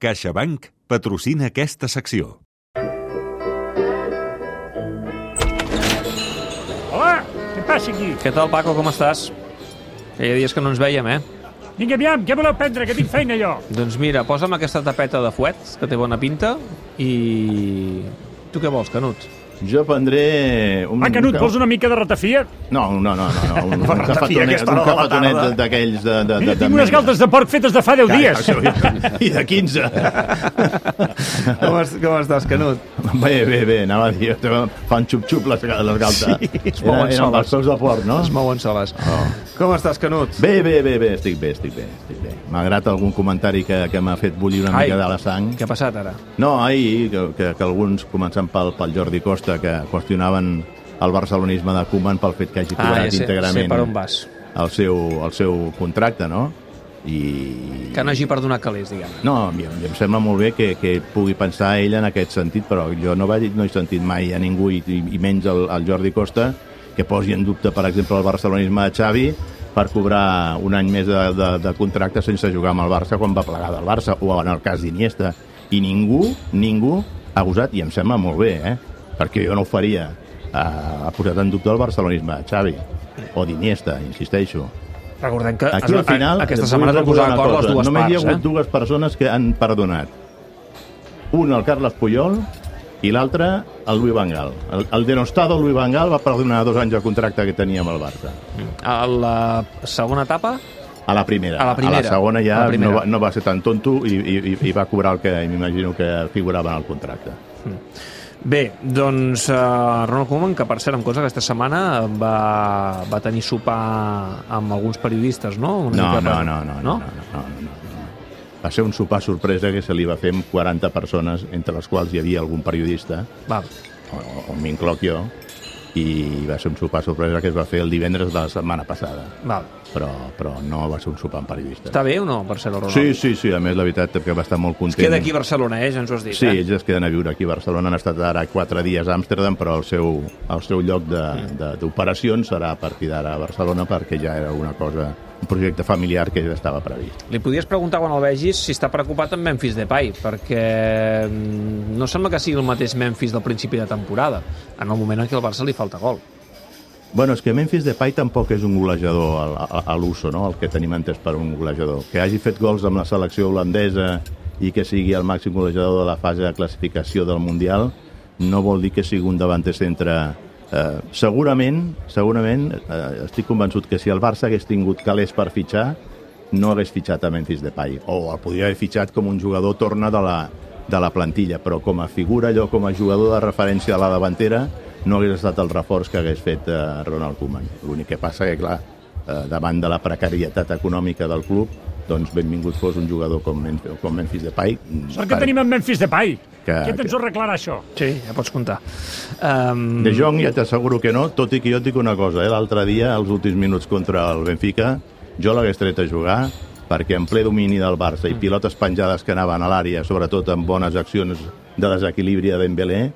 CaixaBank patrocina aquesta secció. Hola, què passa aquí? Què tal, Paco, com estàs? Feia dies que no ens veiem, eh? Vinga, aviam, què voleu prendre, que tinc feina jo? Doncs mira, posa'm aquesta tapeta de fuet, que té bona pinta, i... Tu què vols, Canut? Jo prendré... Un, Ah, Canut, vols una mica de ratafia? No, no, no, no, no un, un cafetonet, un cafetonet d'aquells de, de, de, de, tinc unes galtes de porc fetes de fa 10 dies. I de 15. Com, es, com estàs, Canut? Bé, bé, bé, anava a dir, fan xup-xup les, les galtes. Sí, es mouen eren, eren soles. els peus de porc, no? Es mouen soles. Oh. Com estàs, Canut? Bé, bé, bé, bé, estic bé, estic bé, estic bé. Malgrat algun comentari que, que m'ha fet bullir una Ai, mica de la sang. Què ha passat ara? No, ahir, que, que, que alguns, començant pel, pel Jordi Costa, que qüestionaven el barcelonisme de Koeman pel fet que hagi Ah, cobrat ja sé, íntegrament sé per on vas. el seu, el seu contracte, no? I... Que no hagi perdonat calés, diguem. No, a mi, a mi em sembla molt bé que, que pugui pensar ell en aquest sentit, però jo no, vaig, no he sentit mai a ningú, i, i menys el, el Jordi Costa, que posi en dubte, per exemple, el barcelonisme de Xavi per cobrar un any més de, de, de contracte sense jugar amb el Barça quan va plegar del Barça, o en el cas d'Iniesta. I ningú, ningú ha gosat, i em sembla molt bé, eh? perquè jo no ho faria, ha, ha posat en dubte el barcelonisme de Xavi, o d'Iniesta, insisteixo. Recordem que Aquí al final... aquesta vull setmana es van posar recordar una d'acord les dues Només hi ha parts, hagut eh? dues persones que han perdonat. Un, el Carles Puyol, i l'altre, el Louis Van Gaal. El, el denostado Louis Van Gaal va perdonar dos anys de contracte que tenia amb el Barça. A la segona etapa, A la primera. A la primera. A la segona ja la no, va, no va ser tan tonto i, i, i va cobrar el que m'imagino que figurava en el contracte. Bé, doncs uh, Ronald Koeman, que per cert, consta que aquesta setmana va, va tenir sopar amb alguns periodistes, no? Una No, mica no, per- no, no, no, no, no, no, no. Va ser un sopar sorpresa que se li va fer amb 40 persones, entre les quals hi havia algun periodista, Val. o, o m'incloc jo, i va ser un sopar sorpresa que es va fer el divendres de la setmana passada. Val. Però, però no va ser un sopar amb periodistes. Està bé o no, Ronald? Sí, sí, sí, a més la veritat que va estar molt Es content. queda aquí a Barcelona, eh? Ja ens ho has dit, Sí, eh? ells es queden a viure aquí a Barcelona, han estat ara quatre dies a Amsterdam, però el seu, el seu lloc de- de- d'operacions serà a partir d'ara a Barcelona perquè ja era una cosa, un projecte familiar que ja estava previst. Li podies preguntar quan el vegis si està preocupat amb Memphis Depay, perquè mm, no sembla que sigui el mateix Memphis del principi de temporada, en el moment en què al Barça li falta gol. Bueno, és que Memphis Depay tampoc és un golejador a, a, a l'uso, no? el que tenim entès per un golejador. Que hagi fet gols amb la selecció holandesa i que sigui el màxim golejador de la fase de classificació del Mundial no vol dir que sigui un davanter centre eh, segurament, segurament eh, estic convençut que si el Barça hagués tingut calés per fitxar no hagués fitxat a Memphis Depay o el podria haver fitxat com un jugador torna de la, de la plantilla però com a figura, allò com a jugador de referència a la davantera no hagués estat el reforç que hagués fet eh, Ronald Koeman. L'únic que passa que, clar, eh, davant de la precarietat econòmica del club, doncs benvingut fos un jugador com, Men com Memphis Depay. Sort que tenim en Memphis Depay. Que- Què tens que- ho arreglarà, això? Sí, ja pots comptar. Um, De Jong ja t'asseguro que no, tot i que jo et dic una cosa, eh? l'altre dia, als últims minuts contra el Benfica, jo l'hagués tret a jugar perquè en ple domini del Barça i pilotes penjades que anaven a l'àrea, sobretot amb bones accions de desequilibri de Dembélé,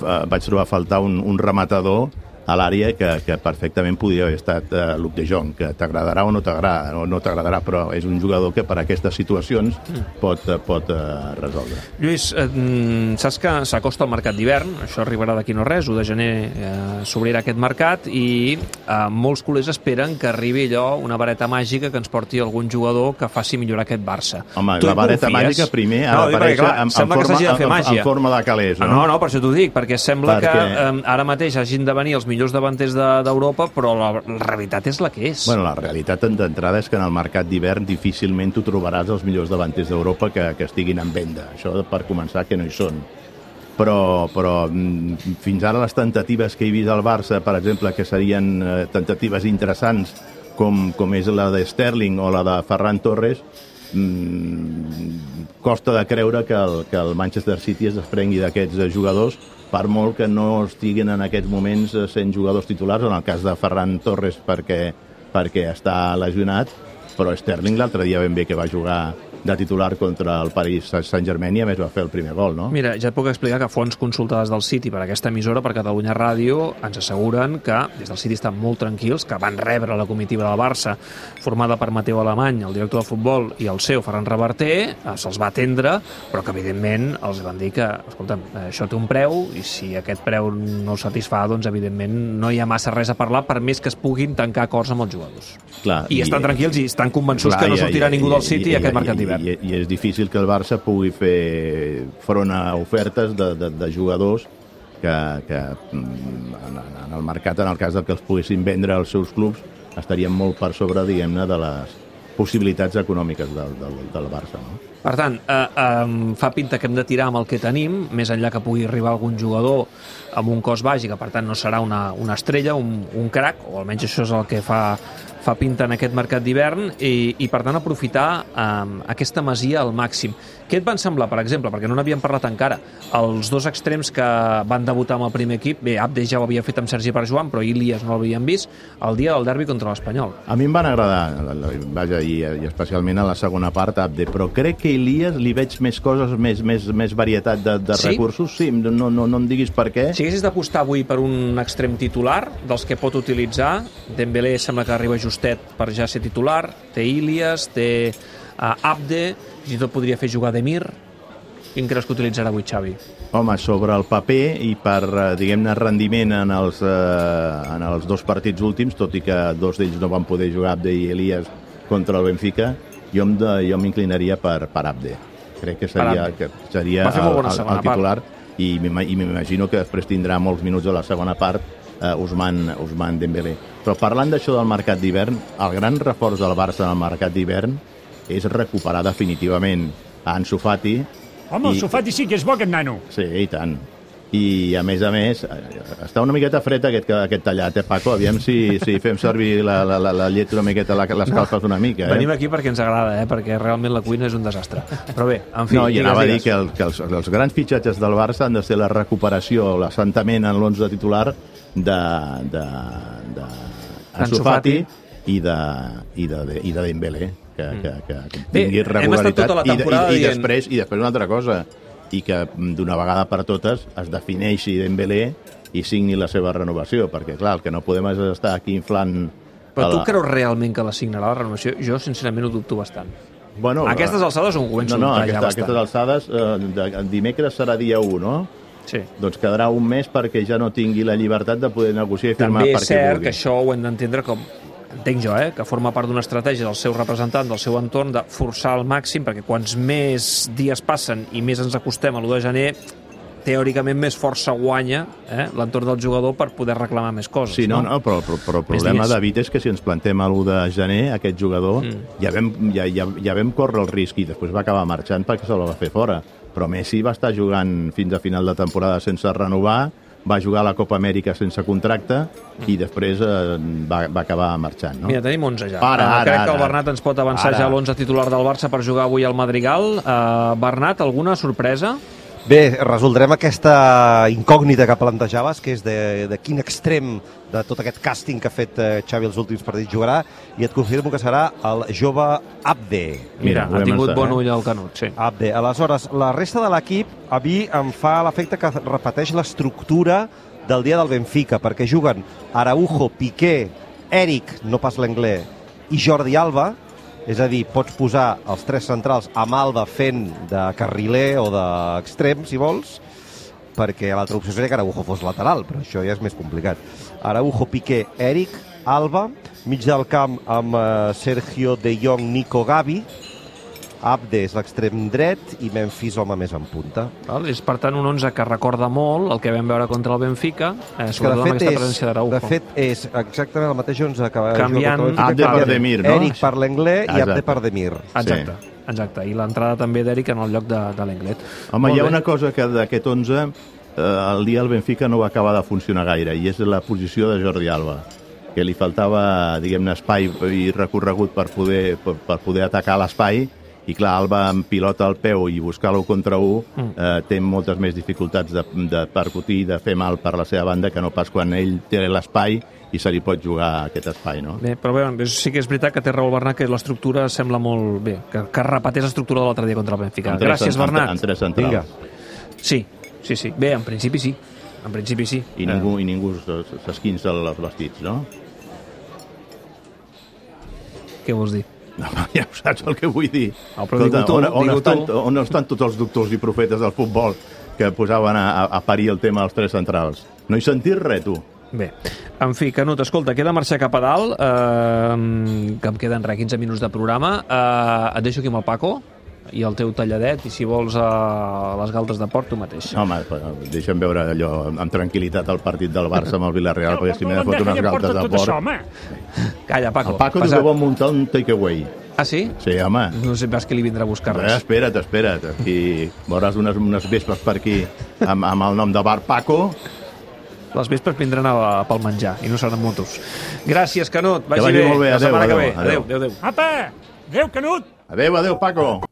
vaig trobar a faltar un, un rematador a l'àrea que, que perfectament podria haver estat uh, Luc de Jong, que t'agradarà o no t'agradarà, o no t'agradarà, però és un jugador que per aquestes situacions pot, eh, pot uh, resoldre. Lluís, eh, mm, saps que s'acosta el mercat d'hivern, això arribarà d'aquí no res, 1 de gener eh, s'obrirà aquest mercat i eh, molts culers esperen que arribi allò, una vareta màgica que ens porti algun jugador que faci millorar aquest Barça. Home, Tu la vareta confies? màgica primer ha No, d'aparèixer en, en, forma, de fer en, màgia. en forma de calés, Ah, no? No, no, per això t'ho dic, perquè sembla Perquè- que eh, ara mateix hagin de venir els millors davanters de- d'Europa, però la, la realitat és la que és. Bueno, la realitat d'entrada és que en el mercat d'hivern difícilment tu trobaràs els millors davanters d'Europa que, que estiguin en venda. Això per començar que no hi són. Però, però mm, fins ara les tentatives que he vist al Barça, per exemple, que serien eh, tentatives interessants, com, com és la de Sterling o la de Ferran Torres, mm, costa de creure que el, que el Manchester City es desprengui d'aquests eh, jugadors per molt que no estiguin en aquests moments eh, sent jugadors titulars, en el cas de Ferran Torres perquè, perquè està lesionat, però Sterling l'altre dia ben bé que va jugar de titular contra el Paris Saint-Germain i a més va fer el primer gol, no? Mira, ja et puc explicar que fonts consultades del City per aquesta emissora, per Catalunya Ràdio, ens asseguren que des del City estan molt tranquils, que van rebre la comitiva del Barça, formada per Mateu Alemany, el director de futbol, i el seu, Ferran Reverter, eh, se'ls va atendre, però que evidentment els van dir que, escolta'm, això té un preu, i si aquest preu no el satisfà, doncs evidentment no hi ha massa res a parlar, per més que es puguin tancar acords amb els jugadors. Clar, I, estan tranquils i estan convençuts que no sortirà ningú del City aquest mercat I, i, és difícil que el Barça pugui fer front a ofertes de, de, de jugadors que, que mm, en, en el mercat, en el cas que els poguessin vendre als seus clubs, estarien molt per sobre, diguem-ne, de les possibilitats econòmiques del, del, del Barça. No? Per tant, eh, eh, fa pinta que hem de tirar amb el que tenim, més enllà que pugui arribar algun jugador amb un baix i que per tant no serà una, una estrella, un, un crack, o almenys això és el que fa fa pinta en aquest mercat d'hivern i, i per tant aprofitar um, aquesta masia al màxim. Què et van semblar, per exemple, perquè no n'havíem parlat encara, els dos extrems que van debutar amb el primer equip, bé, Abde ja ho havia fet amb Sergi Perjuan, però Ilias no l'havien vist, el dia del derbi contra l'Espanyol. A mi em van agradar, vaja, i, i especialment a la segona part, Abde, però crec que Ilias li veig més coses, més, més, més varietat de, de sí? recursos. Sí, no, no, no em diguis per què. Si haguessis d'apostar avui per un extrem titular, dels que pot utilitzar, Dembélé sembla que arriba justet per ja ser titular, té Ilias, té uh, Abde, i tot podria fer jugar Demir. Quin creus que utilitzarà avui Xavi? Home, sobre el paper i per, eh, diguem-ne, rendiment en els, eh, en els dos partits últims, tot i que dos d'ells no van poder jugar, Abde i Elias, contra el Benfica, jo em de, jo m'inclinaria per, per Abde. Crec que seria, que seria el, el, el titular part. i m'imagino que després tindrà molts minuts a la segona part eh, Usman, Usman Dembélé. Però parlant d'això del mercat d'hivern, el gran reforç del Barça en el mercat d'hivern és recuperar definitivament a Ansu Fati. Home, el Sofati sí que és bo, aquest nano. Sí, i tant. I, a més a més, està una miqueta fred aquest, aquest tallat, eh, Paco? Aviam si, si fem servir la, la, la, la llet una miqueta, la, les calfes una mica. Eh? Venim aquí perquè ens agrada, eh? perquè realment la cuina és un desastre. Però bé, en fi... No, i anava digues. a dir que, el, que els, els grans fitxatges del Barça han de ser la recuperació, l'assentament en l'11 titular de, de, de Ansu Fati i de, i de, de, i de Dembélé que, mm. que, que, que tingui Bé, regularitat tota i, i, i, després, i després una altra cosa i que d'una vegada per totes es defineixi Dembélé i signi la seva renovació, perquè clar, el que no podem és estar aquí inflant... Però tu la... creus realment que la signarà la renovació? Jo sincerament ho dubto bastant. Bueno, a aquestes alçades ho començo no, no, a aquesta, bastant. aquestes alçades, eh, de, dimecres serà dia 1, no? Sí. Doncs quedarà un mes perquè ja no tingui la llibertat de poder negociar i firmar També és cert que això ho hem d'entendre com entenc jo, eh, que forma part d'una estratègia del seu representant, del seu entorn, de forçar al màxim, perquè quants més dies passen i més ens acostem a l'1 de gener, teòricament més força guanya eh, l'entorn del jugador per poder reclamar més coses. Sí, no, no, no però, però, però el problema, David, és que si ens plantem a l'1 de gener, aquest jugador, mm. ja, vam, ja, ja, ja vam córrer el risc i després va acabar marxant perquè se la va fer fora. Però Messi va estar jugant fins a final de temporada sense renovar, va jugar a la Copa Amèrica sense contracte i després eh, va, va acabar marxant. No? Mira, tenim 11 ja. Ara, ara, Crec ara, que el Bernat ens pot avançar ara. ja l'11 titular del Barça per jugar avui al Madrigal. Uh, Bernat, alguna sorpresa? Bé, resoldrem aquesta incògnita que plantejaves, que és de, de quin extrem de tot aquest càsting que ha fet eh, Xavi els últims partits jugarà, i et confirmo que serà el jove Abde. Mira, Mira ha tingut bon ull al Canut, sí. Abde. Aleshores, la resta de l'equip, a mi em fa l'efecte que repeteix l'estructura del dia del Benfica, perquè juguen Araujo, Piqué, Eric, no pas l'anglès, i Jordi Alba, és a dir, pots posar els tres centrals amb Alba fent de carriler o d'extrem, si vols, perquè l'altra opció seria que Araujo fos lateral, però això ja és més complicat. Araujo, Piqué, Eric, Alba, mig del camp amb uh, Sergio de Jong, Nico Gavi, Abde és l'extrem dret i Memphis home més en punta. Val? És per tant un 11 que recorda molt el que vam veure contra el Benfica, eh, sobretot amb aquesta presència d'Araujo. De fet, és exactament el mateix 11 que va Canviant jugar Abde per Demir, no? Eric per l'Englè i Abde per Demir. Exacte. Sí. Exacte, i l'entrada també d'Eric en el lloc de, de l'Englet. Home, hi ha una cosa que d'aquest 11 eh, el dia el Benfica no va acabar de funcionar gaire i és la posició de Jordi Alba que li faltava, diguem-ne, espai i recorregut per poder, per, per poder atacar l'espai i clar, Alba amb pilota al peu i buscar-lo contra un eh, té moltes més dificultats de, de percutir, de fer mal per la seva banda que no pas quan ell té l'espai i se li pot jugar aquest espai, no? Bé, però bé, sí que és veritat que té raó el Bernat que l'estructura sembla molt bé, que, que repeteix l'estructura de l'altre dia contra el Benfica. Tres- Gràcies, amb- Bernat. Amb tres centrals. Vinga. Sí, sí, sí. Bé, en principi sí. En principi sí. I ningú, i ningú s'esquinça els vestits, no? Què vols dir? No, ja ho saps el que vull dir. Ah, però digue-ho tu, on, on, estan, tu. on estan tots els doctors i profetes del futbol que posaven a, a, parir el tema dels tres centrals? No he sentit res, tu. Bé, en fi, Canut, escolta, queda marxar cap a dalt, eh, que em queden res, 15 minuts de programa. Eh, et deixo aquí amb el Paco i el teu talladet, i si vols a les galtes de port, tu mateix. Home, deixa'm veure allò amb tranquil·litat el partit del Barça amb el Villarreal, perquè si m'he de fotre unes galtes de tot això, port... home. Calla, Paco. El Paco diu que vol muntar un takeaway. Ah, sí? Sí, home. No sé pas qui li vindrà a buscar Eh, res. espera't, espera't. Aquí veuràs unes, unes vespes per aquí amb, amb el nom de Bar Paco. Les vespres vindran a, pel menjar i no seran motos. Gràcies, Canut. Vagi, vagi molt bé. La Adéu, que ve. adéu. Adéu, adéu, adéu. Apa, adéu, Canut. Adéu, adéu, Paco.